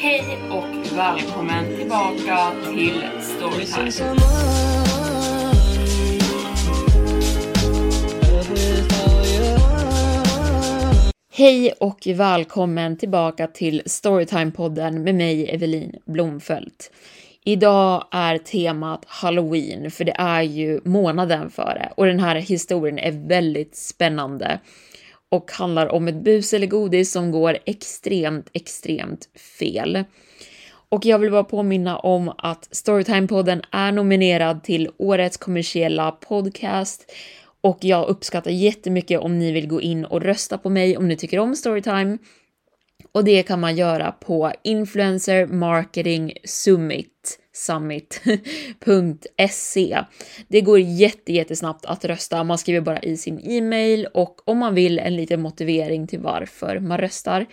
Hej och välkommen tillbaka till Storytime. Hej och välkommen tillbaka till Storytime-podden med mig, Evelin Blomfelt. Idag är temat Halloween, för det är ju månaden före och den här historien är väldigt spännande och handlar om ett bus eller godis som går extremt, extremt fel. Och jag vill bara påminna om att Storytime-podden är nominerad till Årets kommersiella podcast och jag uppskattar jättemycket om ni vill gå in och rösta på mig om ni tycker om Storytime. Och det kan man göra på Influencer Marketing Summit summit.se. Det går jätte, jättesnabbt att rösta. Man skriver bara i sin e-mail och om man vill en liten motivering till varför man röstar.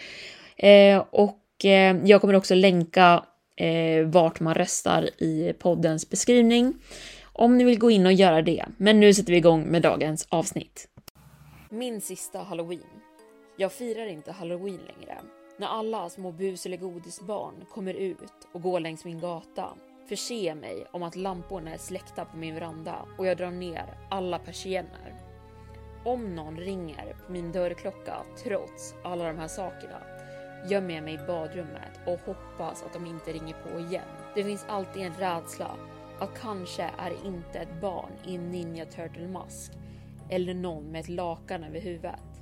Eh, och eh, jag kommer också länka eh, vart man röstar i poddens beskrivning om ni vill gå in och göra det. Men nu sätter vi igång med dagens avsnitt. Min sista halloween. Jag firar inte halloween längre. När alla små bus eller godisbarn kommer ut och går längs min gata förser mig om att lamporna är släckta på min veranda och jag drar ner alla persienner. Om någon ringer på min dörrklocka trots alla de här sakerna gömmer jag mig i badrummet och hoppas att de inte ringer på igen. Det finns alltid en rädsla att kanske är det inte ett barn i en Ninja Turtle-mask eller någon med ett lakan över huvudet.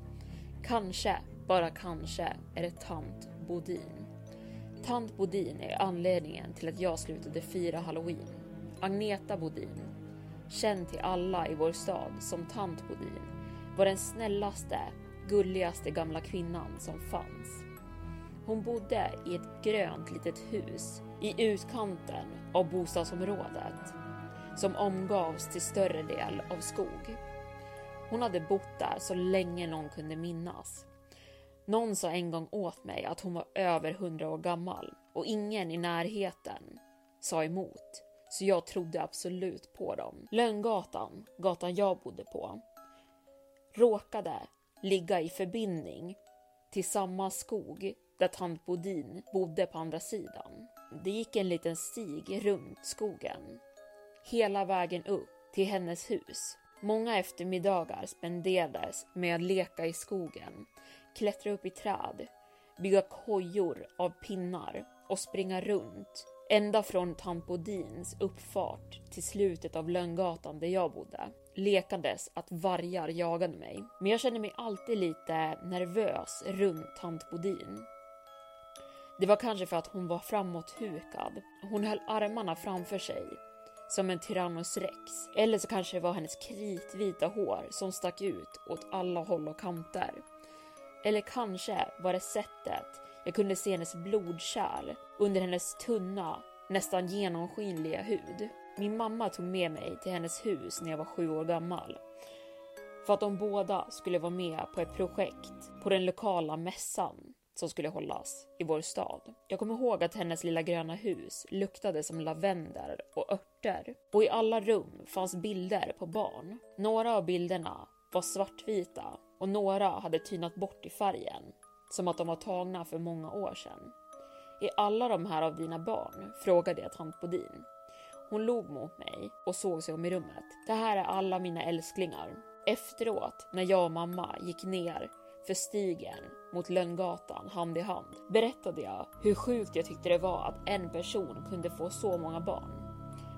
Kanske, bara kanske, är det tant Bodin. Tant Bodin är anledningen till att jag slutade fira halloween. Agneta Bodin, känd till alla i vår stad som tant Bodin, var den snällaste, gulligaste gamla kvinnan som fanns. Hon bodde i ett grönt litet hus i utkanten av bostadsområdet som omgavs till större del av skog. Hon hade bott där så länge någon kunde minnas. Någon sa en gång åt mig att hon var över hundra år gammal och ingen i närheten sa emot. Så jag trodde absolut på dem. Lönngatan, gatan jag bodde på, råkade ligga i förbindning till samma skog där tant Bodin bodde på andra sidan. Det gick en liten stig runt skogen, hela vägen upp till hennes hus. Många eftermiddagar spenderades med att leka i skogen, klättra upp i träd, bygga kojor av pinnar och springa runt ända från Tampodins uppfart till slutet av Lönngatan där jag bodde. Lekandes att vargar jagade mig. Men jag kände mig alltid lite nervös runt tant Bodin. Det var kanske för att hon var framåthukad. Hon höll armarna framför sig som en Tyrannos rex. Eller så kanske det var hennes kritvita hår som stack ut åt alla håll och kanter. Eller kanske var det sättet jag kunde se hennes blodkärl under hennes tunna, nästan genomskinliga hud. Min mamma tog med mig till hennes hus när jag var sju år gammal. För att de båda skulle vara med på ett projekt på den lokala mässan som skulle hållas i vår stad. Jag kommer ihåg att hennes lilla gröna hus luktade som lavendel och örter och i alla rum fanns bilder på barn. Några av bilderna var svartvita och några hade tynat bort i färgen som att de var tagna för många år sedan. Är alla de här av dina barn? frågade jag tant Bodin. Hon log mot mig och såg sig om i rummet. Det här är alla mina älsklingar. Efteråt, när jag och mamma gick ner för stigen mot Lönngatan hand i hand berättade jag hur sjukt jag tyckte det var att en person kunde få så många barn.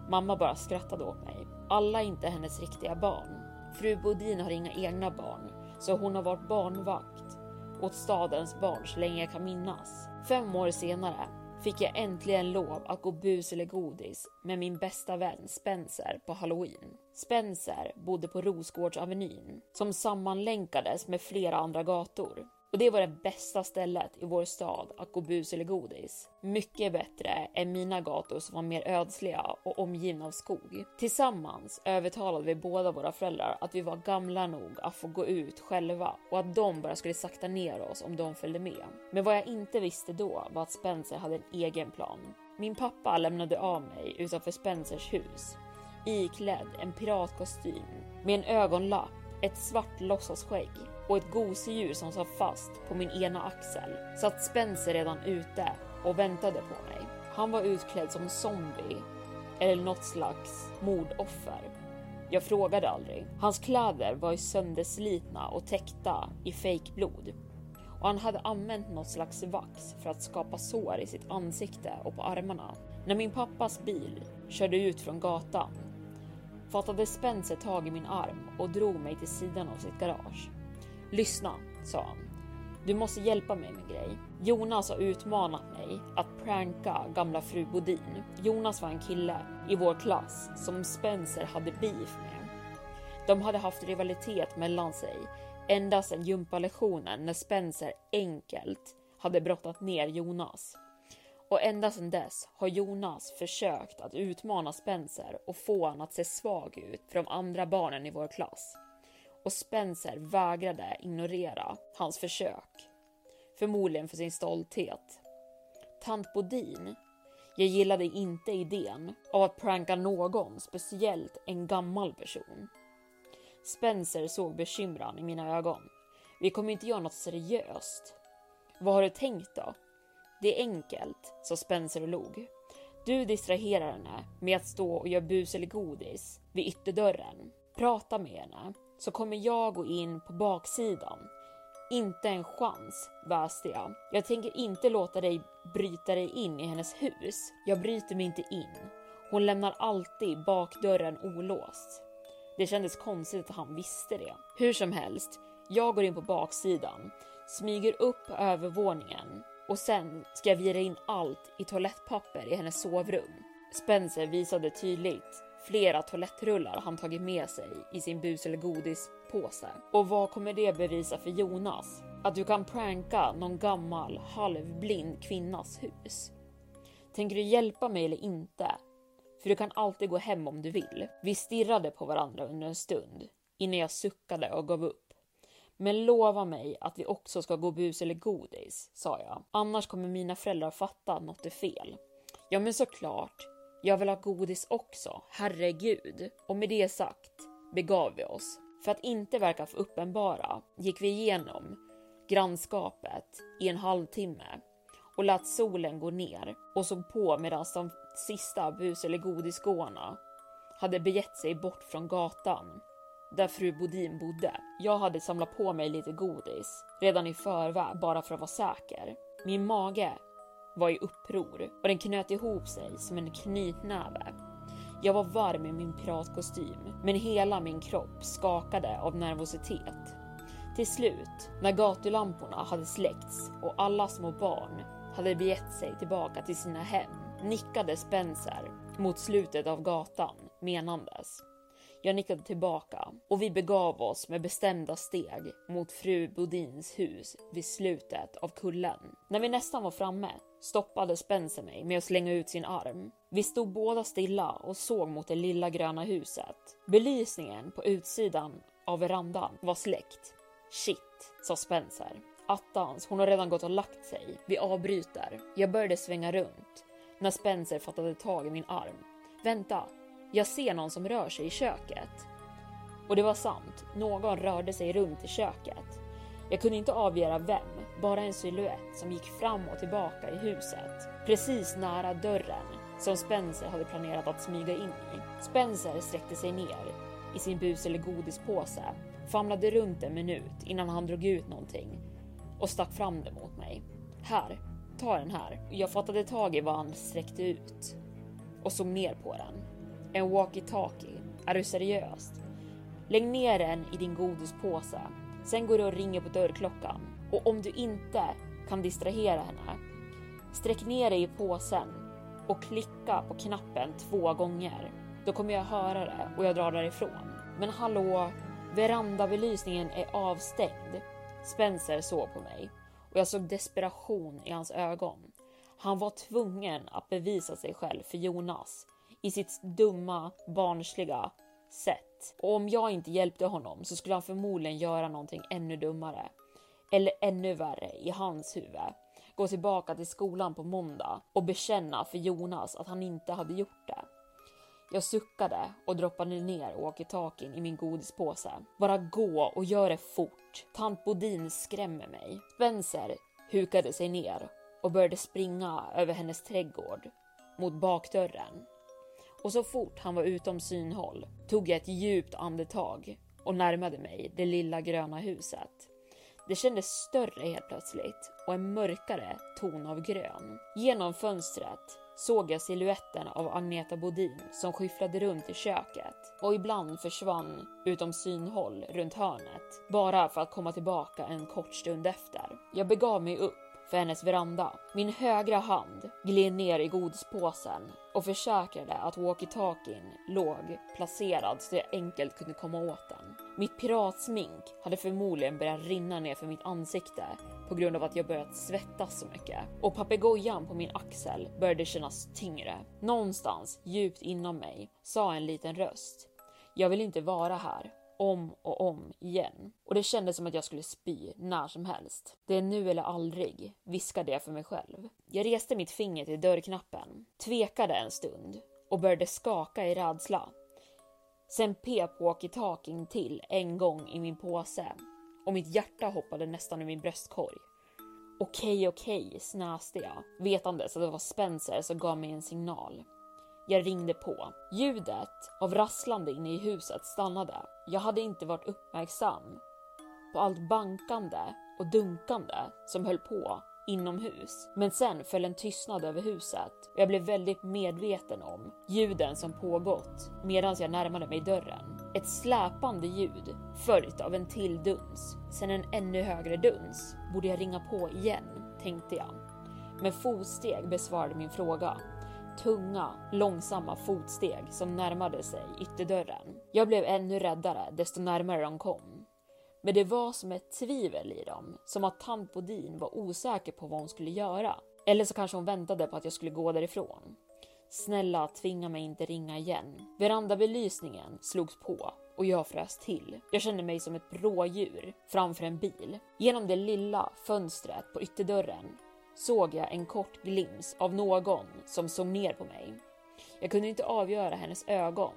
Mamma bara skrattade åt mig. Alla är inte hennes riktiga barn. Fru Bodin har inga egna barn, så hon har varit barnvakt åt stadens barn så länge jag kan minnas. Fem år senare fick jag äntligen lov att gå bus eller godis med min bästa vän Spencer på halloween. Spencer bodde på Rosgårdsavenyn som sammanlänkades med flera andra gator. Och det var det bästa stället i vår stad att gå bus eller godis. Mycket bättre än mina gator som var mer ödsliga och omgivna av skog. Tillsammans övertalade vi båda våra föräldrar att vi var gamla nog att få gå ut själva och att de bara skulle sakta ner oss om de följde med. Men vad jag inte visste då var att Spencer hade en egen plan. Min pappa lämnade av mig utanför Spencers hus iklädd en piratkostym med en ögonlapp, ett svart låtsasskägg och ett gosedjur som satt fast på min ena axel satt Spencer redan ute och väntade på mig. Han var utklädd som zombie eller något slags mordoffer. Jag frågade aldrig. Hans kläder var ju sönderslitna och täckta i fejkblod och han hade använt något slags vax för att skapa sår i sitt ansikte och på armarna. När min pappas bil körde ut från gatan fattade Spencer tag i min arm och drog mig till sidan av sitt garage. Lyssna, sa han. Du måste hjälpa mig med en grej. Jonas har utmanat mig att pranka gamla fru Bodin. Jonas var en kille i vår klass som Spencer hade beef med. De hade haft rivalitet mellan sig ända sedan gympalektionen när Spencer enkelt hade brottat ner Jonas. Och ända sedan dess har Jonas försökt att utmana Spencer och få honom att se svag ut för de andra barnen i vår klass och Spencer vägrade ignorera hans försök. Förmodligen för sin stolthet. Tant Bodin, jag gillade inte idén av att pranka någon, speciellt en gammal person. Spencer såg bekymran i mina ögon. Vi kommer inte göra något seriöst. Vad har du tänkt då? Det är enkelt, sa Spencer och log. Du distraherar henne med att stå och göra bus eller godis vid ytterdörren. Prata med henne så kommer jag gå in på baksidan. Inte en chans, väste jag. Jag tänker inte låta dig bryta dig in i hennes hus. Jag bryter mig inte in. Hon lämnar alltid bakdörren olåst. Det kändes konstigt att han visste det. Hur som helst, jag går in på baksidan, smyger upp övervåningen och sen ska jag vira in allt i toalettpapper i hennes sovrum. Spencer visade tydligt flera toalettrullar han tagit med sig i sin bus eller godispåse. Och vad kommer det bevisa för Jonas? Att du kan pranka någon gammal halvblind kvinnas hus? Tänker du hjälpa mig eller inte? För du kan alltid gå hem om du vill. Vi stirrade på varandra under en stund innan jag suckade och gav upp. Men lova mig att vi också ska gå bus eller godis, sa jag. Annars kommer mina föräldrar fatta att något är fel. Ja, men såklart. Jag vill ha godis också, herregud. Och med det sagt begav vi oss. För att inte verka för uppenbara gick vi igenom grannskapet i en halvtimme och lät solen gå ner och såg på medan de sista bus eller godisgåarna hade begett sig bort från gatan där fru Bodin bodde. Jag hade samlat på mig lite godis redan i förväg bara för att vara säker. Min mage var i uppror och den knöt ihop sig som en knytnäve. Jag var varm i min piratkostym, men hela min kropp skakade av nervositet. Till slut, när gatulamporna hade släckts och alla små barn hade begett sig tillbaka till sina hem, nickade Spencer mot slutet av gatan menandes. Jag nickade tillbaka och vi begav oss med bestämda steg mot fru Bodins hus vid slutet av kullen. När vi nästan var framme stoppade Spencer mig med att slänga ut sin arm. Vi stod båda stilla och såg mot det lilla gröna huset. Belysningen på utsidan av verandan var släckt. Shit, sa Spencer. Attans, hon har redan gått och lagt sig. Vi avbryter. Jag började svänga runt när Spencer fattade tag i min arm. Vänta, jag ser någon som rör sig i köket. Och det var sant, någon rörde sig runt i köket. Jag kunde inte avgöra vem, bara en siluett som gick fram och tillbaka i huset. Precis nära dörren som Spencer hade planerat att smyga in i. Spencer sträckte sig ner i sin bus eller godispåse, famlade runt en minut innan han drog ut någonting. och stack fram det mot mig. Här, ta den här. Jag fattade tag i vad han sträckte ut och såg ner på den. En walkie-talkie. Är du seriös? Lägg ner den i din godispåse. Sen går du och ringer på dörrklockan. Och om du inte kan distrahera henne, sträck ner dig i påsen och klicka på knappen två gånger. Då kommer jag höra det och jag drar därifrån. Men hallå, verandabelysningen är avstängd. Spencer såg på mig och jag såg desperation i hans ögon. Han var tvungen att bevisa sig själv för Jonas i sitt dumma, barnsliga sätt. Och om jag inte hjälpte honom så skulle han förmodligen göra någonting ännu dummare. Eller ännu värre i hans huvud. Gå tillbaka till skolan på måndag och bekänna för Jonas att han inte hade gjort det. Jag suckade och droppade ner walkie-talkien i min godispåse. Bara gå och gör det fort. Tant Bodin skrämmer mig. Spencer hukade sig ner och började springa över hennes trädgård mot bakdörren. Och så fort han var utom synhåll tog jag ett djupt andetag och närmade mig det lilla gröna huset. Det kändes större helt plötsligt och en mörkare ton av grön. Genom fönstret såg jag siluetten av Agneta Bodin som skyfflade runt i köket och ibland försvann utom synhåll runt hörnet bara för att komma tillbaka en kort stund efter. Jag begav mig upp för hennes veranda. Min högra hand gled ner i godispåsen och försäkrade att walkie-talkien låg placerad så jag enkelt kunde komma åt den. Mitt piratsmink hade förmodligen börjat rinna ner för mitt ansikte på grund av att jag börjat svettas så mycket och papegojan på min axel började kännas tyngre. Någonstans djupt inom mig sa en liten röst. Jag vill inte vara här om och om igen. Och det kändes som att jag skulle spy när som helst. Det är nu eller aldrig, viskade jag för mig själv. Jag reste mitt finger till dörrknappen, tvekade en stund och började skaka i rädsla. Sen pep walkie-talkien till en gång i min påse och mitt hjärta hoppade nästan ur min bröstkorg. Okej, okej, snäste jag, vetandes att det var Spencer som gav mig en signal. Jag ringde på. Ljudet av rasslande inne i huset stannade. Jag hade inte varit uppmärksam på allt bankande och dunkande som höll på inomhus. Men sen föll en tystnad över huset och jag blev väldigt medveten om ljuden som pågått medan jag närmade mig dörren. Ett släpande ljud följt av en till duns, sen en ännu högre duns. Borde jag ringa på igen, tänkte jag. Men fotsteg besvarade min fråga tunga, långsamma fotsteg som närmade sig ytterdörren. Jag blev ännu räddare desto närmare de kom. Men det var som ett tvivel i dem, som att tant Bodin var osäker på vad hon skulle göra. Eller så kanske hon väntade på att jag skulle gå därifrån. Snälla, tvinga mig inte ringa igen. Verandabelysningen slogs på och jag frös till. Jag kände mig som ett rådjur framför en bil. Genom det lilla fönstret på ytterdörren såg jag en kort glims av någon som såg ner på mig. Jag kunde inte avgöra hennes ögon,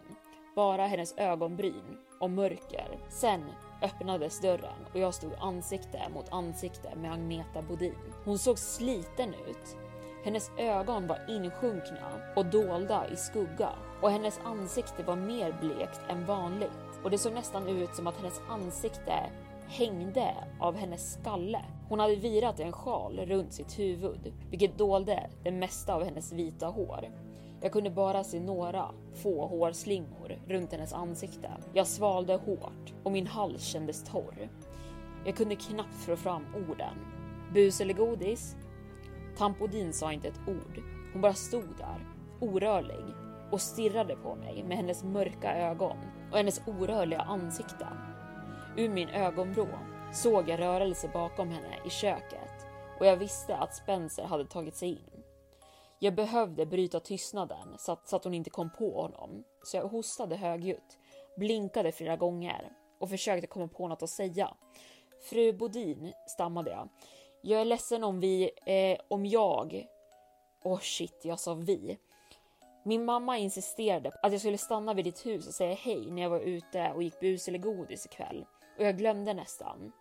bara hennes ögonbryn och mörker. Sen öppnades dörren och jag stod ansikte mot ansikte med Agneta Bodin. Hon såg sliten ut. Hennes ögon var insjunkna och dolda i skugga och hennes ansikte var mer blekt än vanligt och det såg nästan ut som att hennes ansikte hängde av hennes skalle. Hon hade virat en sjal runt sitt huvud, vilket dolde det mesta av hennes vita hår. Jag kunde bara se några få hårslingor runt hennes ansikte. Jag svalde hårt och min hals kändes torr. Jag kunde knappt få fram orden. Bus eller godis? Tampodin sa inte ett ord. Hon bara stod där, orörlig och stirrade på mig med hennes mörka ögon och hennes orörliga ansikte. Ur min ögonvrå såg jag rörelse bakom henne i köket och jag visste att Spencer hade tagit sig in. Jag behövde bryta tystnaden så att, så att hon inte kom på honom, så jag hostade högljutt, blinkade flera gånger och försökte komma på något att säga. Fru Bodin, stammade jag. Jag är ledsen om vi, eh, om jag... Åh oh shit, jag sa vi. Min mamma insisterade att jag skulle stanna vid ditt hus och säga hej när jag var ute och gick bus eller godis ikväll och jag glömde nästan.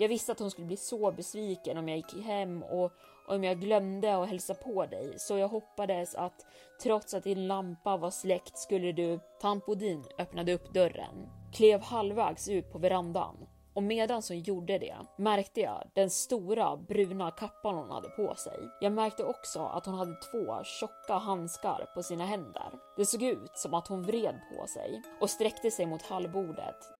Jag visste att hon skulle bli så besviken om jag gick hem och om jag glömde att hälsa på dig, så jag hoppades att trots att din lampa var släckt skulle du... Tampodin öppnade upp dörren, klev halvvägs ut på verandan och Och medan hon gjorde det märkte jag den stora bruna kappan hon hade på sig. Jag märkte också att hon hade två tjocka handskar på sina händer. Det såg ut som att hon vred på sig och sträckte sig mot hallbordet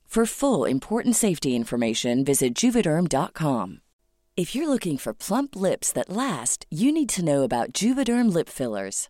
For full important safety information, visit juvederm.com. If you're looking for plump lips that last, you need to know about Juvederm lip fillers.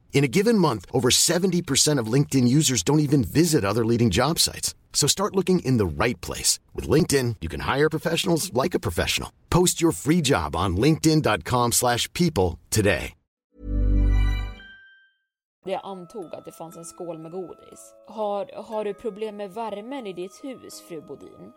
In a given month, over 70% of LinkedIn users don't even visit other leading job sites. So start looking in the right place. With LinkedIn, you can hire professionals like a professional. Post your free job on linkedin.com slash people today. Jag antog att det fanns en skål med godis. Har, har du problem med värmen i ditt hus, fru Bodin?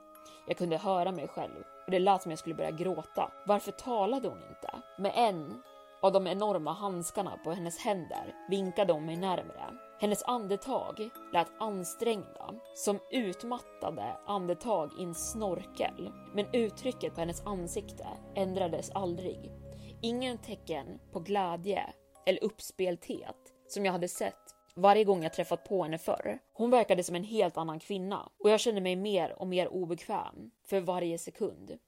Jag kunde höra mig själv och det lät som jag skulle börja gråta. Varför talade hon inte? Med en av de enorma handskarna på hennes händer vinkade hon mig närmre. Hennes andetag lät ansträngda, som utmattade andetag i en snorkel. Men uttrycket på hennes ansikte ändrades aldrig. Ingen tecken på glädje eller uppspelthet som jag hade sett varje gång jag träffat på henne förr. Hon verkade som en helt annan kvinna och jag kände mig mer och mer obekväm för varje sekund.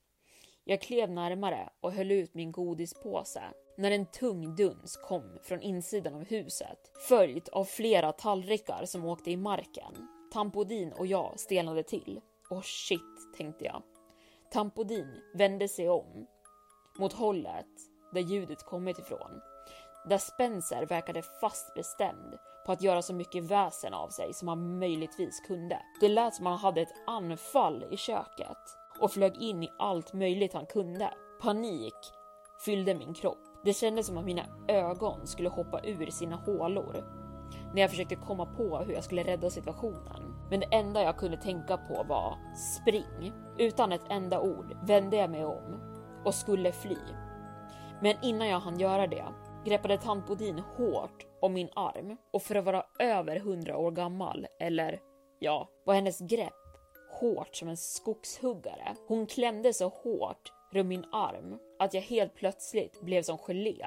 Jag klev närmare och höll ut min godispåse när en tung duns kom från insidan av huset, följt av flera tallrikar som åkte i marken. Tampodin och jag stelnade till. Och shit, tänkte jag. Tampodin vände sig om mot hållet där ljudet kommit ifrån. Där Spencer verkade fast bestämd på att göra så mycket väsen av sig som han möjligtvis kunde. Det lät som han hade ett anfall i köket och flög in i allt möjligt han kunde. Panik fyllde min kropp. Det kändes som att mina ögon skulle hoppa ur sina hålor när jag försökte komma på hur jag skulle rädda situationen. Men det enda jag kunde tänka på var spring. Utan ett enda ord vände jag mig om och skulle fly. Men innan jag hann göra det greppade tant Bodin hårt om min arm och för att vara över hundra år gammal, eller ja, var hennes grepp hårt som en skogshuggare. Hon klämde så hårt runt min arm att jag helt plötsligt blev som gelé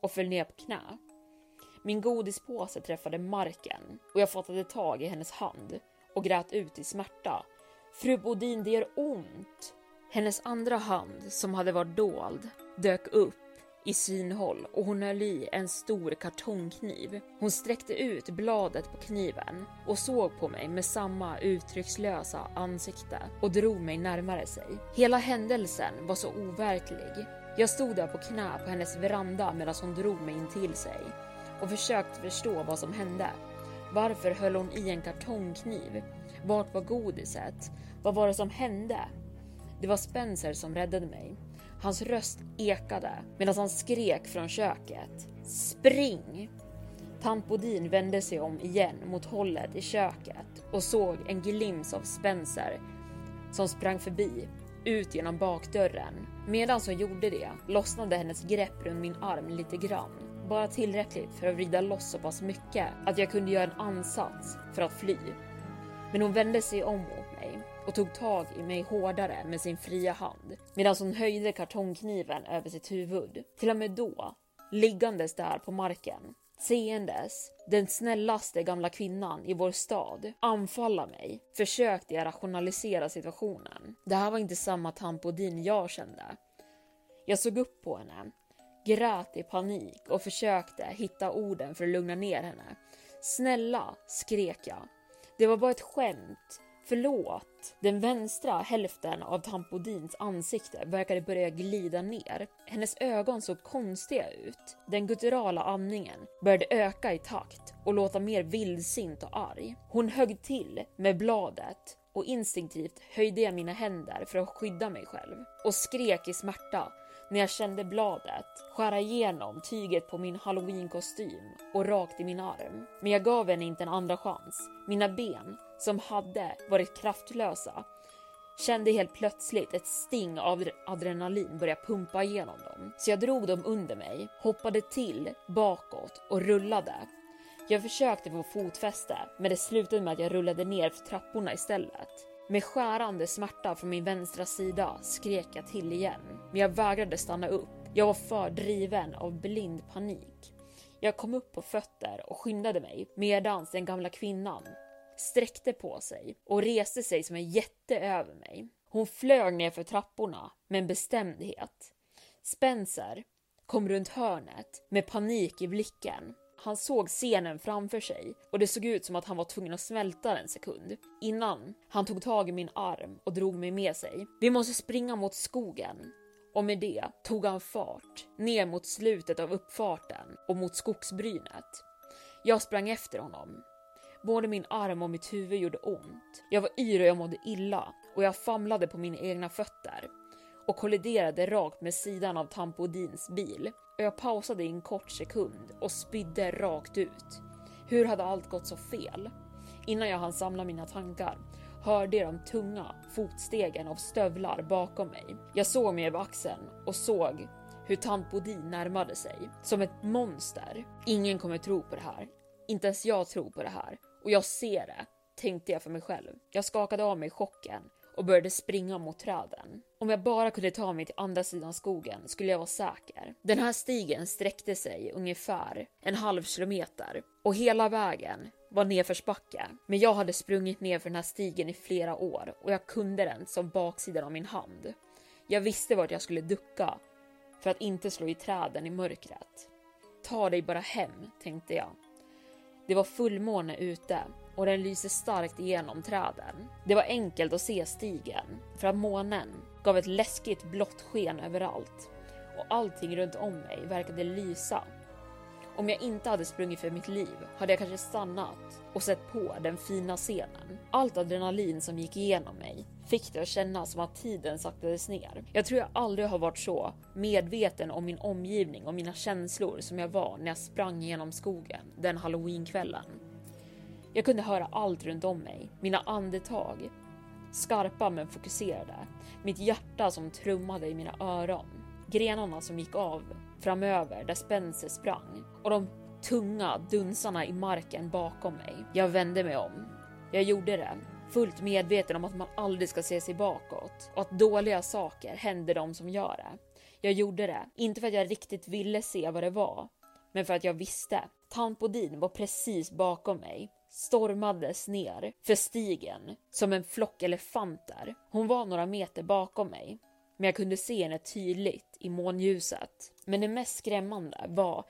och föll ner på knä. Min godispåse träffade marken och jag fattade tag i hennes hand och grät ut i smärta. Fru Bodin, det gör ont! Hennes andra hand, som hade varit dold, dök upp i synhåll och hon höll i en stor kartongkniv. Hon sträckte ut bladet på kniven och såg på mig med samma uttryckslösa ansikte och drog mig närmare sig. Hela händelsen var så overklig. Jag stod där på knä på hennes veranda medan hon drog mig in till sig och försökte förstå vad som hände. Varför höll hon i en kartongkniv? Vart var godiset? Vad var det som hände? Det var Spencer som räddade mig. Hans röst ekade medan han skrek från köket. Spring! Tant Bodin vände sig om igen mot hållet i köket och såg en glimt av Spencer som sprang förbi ut genom bakdörren. Medan hon gjorde det lossnade hennes grepp runt min arm lite grann. Bara tillräckligt för att vrida loss så pass mycket att jag kunde göra en ansats för att fly. Men hon vände sig om och och tog tag i mig hårdare med sin fria hand medan hon höjde kartongkniven över sitt huvud. Till och med då, liggandes där på marken, seendes den snällaste gamla kvinnan i vår stad anfalla mig försökte jag rationalisera situationen. Det här var inte samma Tampodin jag kände. Jag såg upp på henne, grät i panik och försökte hitta orden för att lugna ner henne. Snälla, skrek jag. Det var bara ett skämt. Förlåt. Den vänstra hälften av Tampodins ansikte verkade börja glida ner. Hennes ögon såg konstiga ut. Den gutturala andningen började öka i takt och låta mer vildsint och arg. Hon högg till med bladet och instinktivt höjde jag mina händer för att skydda mig själv och skrek i smärta när jag kände bladet skära igenom tyget på min halloweenkostym och rakt i min arm. Men jag gav henne inte en andra chans. Mina ben, som hade varit kraftlösa, kände helt plötsligt ett sting av adrenalin börja pumpa igenom dem. Så jag drog dem under mig, hoppade till bakåt och rullade. Jag försökte få fotfäste, men det slutade med att jag rullade ner för trapporna istället. Med skärande smärta från min vänstra sida skrek jag till igen, men jag vägrade stanna upp. Jag var för driven av blind panik. Jag kom upp på fötter och skyndade mig medan den gamla kvinnan sträckte på sig och reste sig som en jätte över mig. Hon flög ner för trapporna med en bestämdhet. Spencer kom runt hörnet med panik i blicken han såg scenen framför sig och det såg ut som att han var tvungen att smälta en sekund innan han tog tag i min arm och drog mig med sig. Vi måste springa mot skogen. Och med det tog han fart ner mot slutet av uppfarten och mot skogsbrynet. Jag sprang efter honom. Både min arm och mitt huvud gjorde ont. Jag var yr och jag mådde illa och jag famlade på mina egna fötter och kolliderade rakt med sidan av Tampodins bil och jag pausade i en kort sekund och spydde rakt ut. Hur hade allt gått så fel? Innan jag hann samla mina tankar hörde jag de tunga fotstegen av stövlar bakom mig. Jag såg mig över axeln och såg hur tant Bodin närmade sig som ett monster. Ingen kommer tro på det här. Inte ens jag tror på det här och jag ser det, tänkte jag för mig själv. Jag skakade av mig chocken och började springa mot träden. Om jag bara kunde ta mig till andra sidan skogen skulle jag vara säker. Den här stigen sträckte sig ungefär en halv kilometer och hela vägen var nedförsbacke. Men jag hade sprungit ner för den här stigen i flera år och jag kunde den som baksidan av min hand. Jag visste vart jag skulle ducka för att inte slå i träden i mörkret. Ta dig bara hem, tänkte jag. Det var fullmåne ute och den lyste starkt igenom träden. Det var enkelt att se stigen för att månen gav ett läskigt blått sken överallt och allting runt om mig verkade lysa. Om jag inte hade sprungit för mitt liv hade jag kanske stannat och sett på den fina scenen. Allt adrenalin som gick igenom mig fick det att kännas som att tiden saktades ner. Jag tror jag aldrig har varit så medveten om min omgivning och mina känslor som jag var när jag sprang genom skogen den halloweenkvällen. Jag kunde höra allt runt om mig, mina andetag, skarpa men fokuserade, mitt hjärta som trummade i mina öron, grenarna som gick av framöver där Spencer sprang och de tunga dunsarna i marken bakom mig. Jag vände mig om. Jag gjorde det, fullt medveten om att man aldrig ska se sig bakåt och att dåliga saker händer de som gör det. Jag gjorde det, inte för att jag riktigt ville se vad det var, men för att jag visste. Tampodin var precis bakom mig, stormades ner för stigen som en flock elefanter. Hon var några meter bakom mig, men jag kunde se henne tydligt i månljuset. Men det mest skrämmande var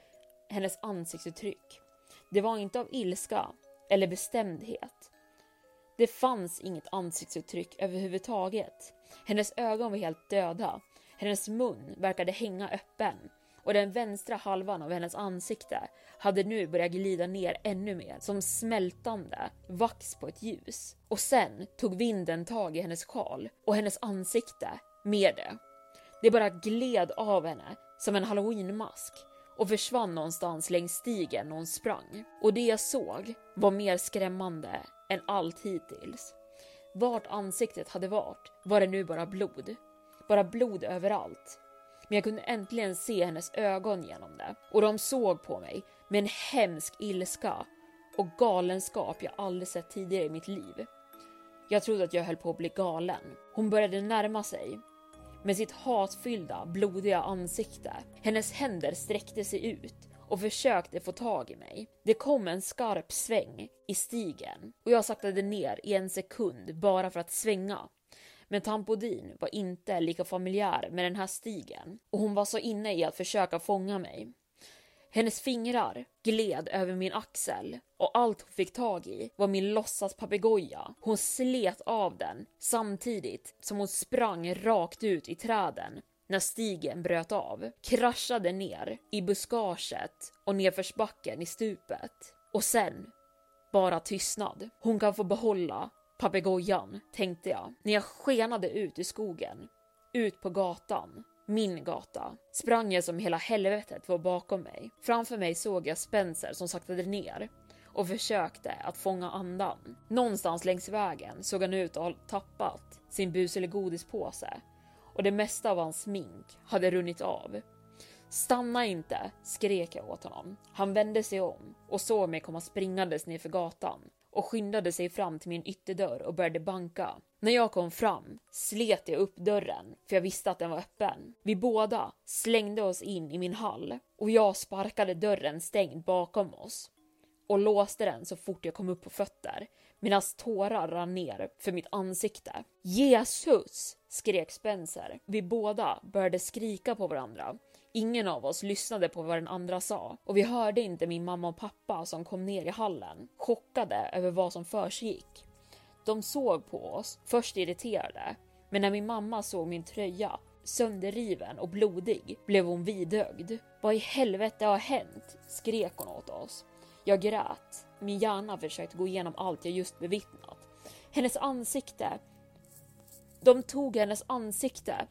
hennes ansiktsuttryck. Det var inte av ilska eller bestämdhet. Det fanns inget ansiktsuttryck överhuvudtaget. Hennes ögon var helt döda. Hennes mun verkade hänga öppen och den vänstra halvan av hennes ansikte hade nu börjat glida ner ännu mer som smältande vax på ett ljus. Och sen tog vinden tag i hennes sjal och hennes ansikte med det. Det bara gled av henne som en halloweenmask och försvann någonstans längs stigen när hon sprang. Och det jag såg var mer skrämmande än allt hittills. Vart ansiktet hade varit var det nu bara blod. Bara blod överallt. Men jag kunde äntligen se hennes ögon genom det och de såg på mig med en hemsk ilska och galenskap jag aldrig sett tidigare i mitt liv. Jag trodde att jag höll på att bli galen. Hon började närma sig med sitt hatfyllda, blodiga ansikte. Hennes händer sträckte sig ut och försökte få tag i mig. Det kom en skarp sväng i stigen och jag saktade ner i en sekund bara för att svänga. Men Tampodin var inte lika familjär med den här stigen och hon var så inne i att försöka fånga mig. Hennes fingrar gled över min axel och allt hon fick tag i var min låtsaspapegoja. Hon slet av den samtidigt som hon sprang rakt ut i träden när stigen bröt av, kraschade ner i buskaget och nedförsbacken i stupet. Och sen bara tystnad. Hon kan få behålla papegojan, tänkte jag när jag skenade ut i skogen, ut på gatan min gata, sprang jag som hela helvetet var bakom mig. Framför mig såg jag Spencer som saktade ner och försökte att fånga andan. Någonstans längs vägen såg han ut att ha tappat sin bus eller godispåse och det mesta av hans smink hade runnit av. Stanna inte, skrek jag åt honom. Han vände sig om och såg mig komma springandes nerför gatan och skyndade sig fram till min ytterdörr och började banka. När jag kom fram slet jag upp dörren för jag visste att den var öppen. Vi båda slängde oss in i min hall och jag sparkade dörren stängd bakom oss och låste den så fort jag kom upp på fötter medan tårar rann ner för mitt ansikte. Jesus! skrek Spencer. Vi båda började skrika på varandra. Ingen av oss lyssnade på vad den andra sa och vi hörde inte min mamma och pappa som kom ner i hallen, chockade över vad som försiggick. De såg på oss, först irriterade, men när min mamma såg min tröja sönderriven och blodig blev hon vidögd. Vad i helvete har hänt? skrek hon åt oss. Jag grät. Min hjärna försökte gå igenom allt jag just bevittnat. Hennes ansikte. De tog hennes ansikte.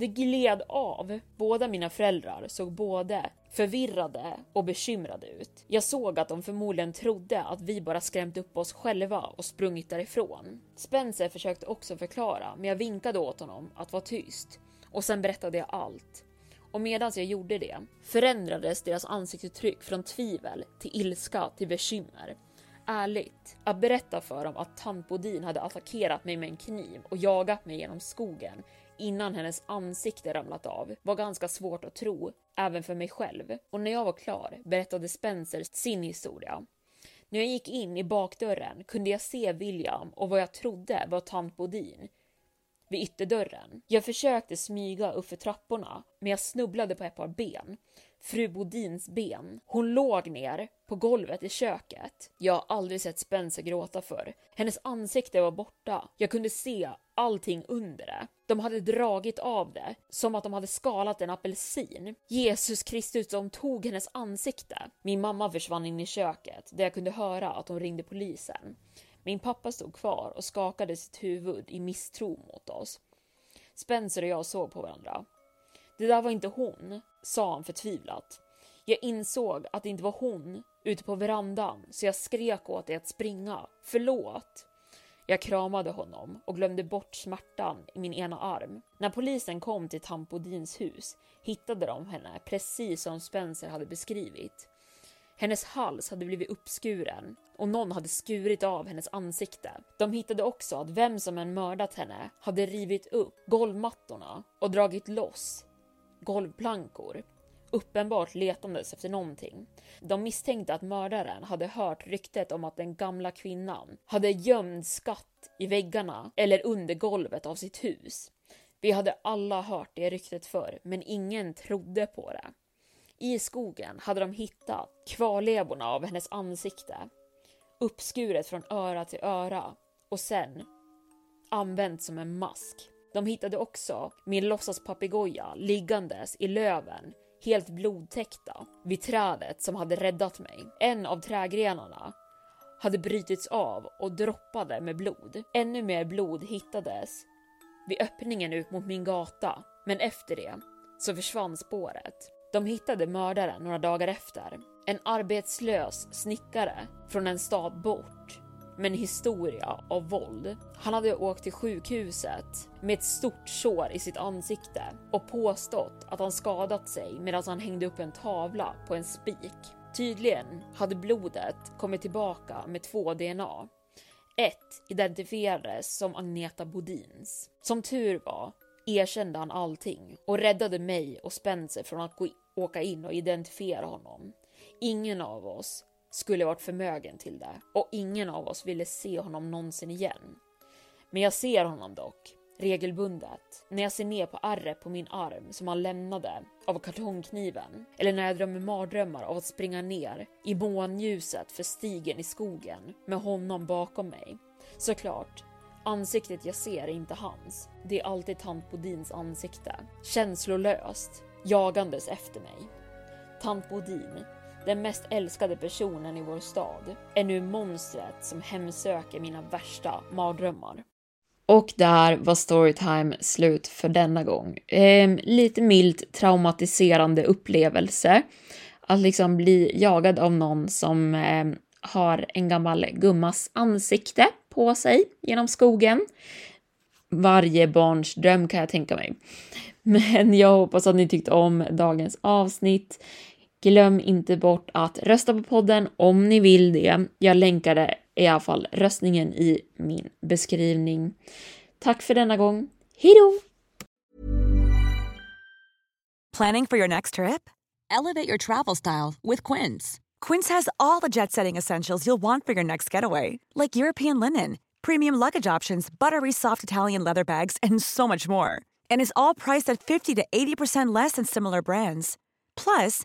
Det gled av. Båda mina föräldrar såg både förvirrade och bekymrade ut. Jag såg att de förmodligen trodde att vi bara skrämt upp oss själva och sprungit därifrån. Spencer försökte också förklara, men jag vinkade åt honom att vara tyst och sen berättade jag allt. Och medan jag gjorde det förändrades deras ansiktsuttryck från tvivel till ilska till bekymmer. Ärligt, att berätta för dem att tant Bodin hade attackerat mig med en kniv och jagat mig genom skogen innan hennes ansikte ramlat av var ganska svårt att tro, även för mig själv. Och när jag var klar berättade Spencer sin historia. När jag gick in i bakdörren kunde jag se William och vad jag trodde var tant Bodin vid ytterdörren. Jag försökte smyga uppför trapporna, men jag snubblade på ett par ben. Fru Bodins ben. Hon låg ner på golvet i köket. Jag har aldrig sett Spencer gråta för. Hennes ansikte var borta. Jag kunde se allting under det. De hade dragit av det, som att de hade skalat en apelsin. Jesus Kristus, de tog hennes ansikte. Min mamma försvann in i köket, där jag kunde höra att de ringde polisen. Min pappa stod kvar och skakade sitt huvud i misstro mot oss. Spencer och jag såg på varandra. Det där var inte hon, sa han förtvivlat. Jag insåg att det inte var hon ute på verandan, så jag skrek åt dig att springa. Förlåt! Jag kramade honom och glömde bort smärtan i min ena arm. När polisen kom till Tampodins hus hittade de henne precis som Spencer hade beskrivit. Hennes hals hade blivit uppskuren och någon hade skurit av hennes ansikte. De hittade också att vem som än mördat henne hade rivit upp golvmattorna och dragit loss golvplankor. Uppenbart letandes efter någonting. De misstänkte att mördaren hade hört ryktet om att den gamla kvinnan hade gömd skatt i väggarna eller under golvet av sitt hus. Vi hade alla hört det ryktet förr, men ingen trodde på det. I skogen hade de hittat kvarlevorna av hennes ansikte, uppskuret från öra till öra och sen använt som en mask. De hittade också min låtsaspapegoja liggandes i löven, helt blodtäckta, vid trädet som hade räddat mig. En av trädgrenarna hade brutits av och droppade med blod. Ännu mer blod hittades vid öppningen ut mot min gata, men efter det så försvann spåret. De hittade mördaren några dagar efter. En arbetslös snickare från en stad bort med en historia av våld. Han hade åkt till sjukhuset med ett stort sår i sitt ansikte och påstått att han skadat sig medan han hängde upp en tavla på en spik. Tydligen hade blodet kommit tillbaka med två DNA. Ett identifierades som Agneta Bodins. Som tur var erkände han allting och räddade mig och Spencer från att gå åka in och identifiera honom. Ingen av oss skulle varit förmögen till det och ingen av oss ville se honom någonsin igen. Men jag ser honom dock regelbundet när jag ser ner på ärret på min arm som han lämnade av kartongkniven eller när jag drömmer mardrömmar av att springa ner i månljuset för stigen i skogen med honom bakom mig. Såklart, ansiktet jag ser är inte hans. Det är alltid tant Bodins ansikte. Känslolöst, jagandes efter mig. Tant Bodin, den mest älskade personen i vår stad, är nu monstret som hemsöker mina värsta mardrömmar. Och där var Storytime slut för denna gång. Eh, lite milt traumatiserande upplevelse. Att liksom bli jagad av någon som eh, har en gammal gummas ansikte på sig genom skogen. Varje barns dröm kan jag tänka mig. Men jag hoppas att ni tyckte om dagens avsnitt. Glöm inte bort att rösta på podden om ni vill det. Jag länkade i alla fall röstningen i min beskrivning. Tack för denna gång. Hejdå! Planning for your next trip? Elevate your travel style with Quince. Quince has all the jet-setting essentials you'll want for your next getaway, like European linen, premium luggage options, buttery soft Italian leather bags, and so much more. And is all priced at 50 to 80% less than similar brands. Plus,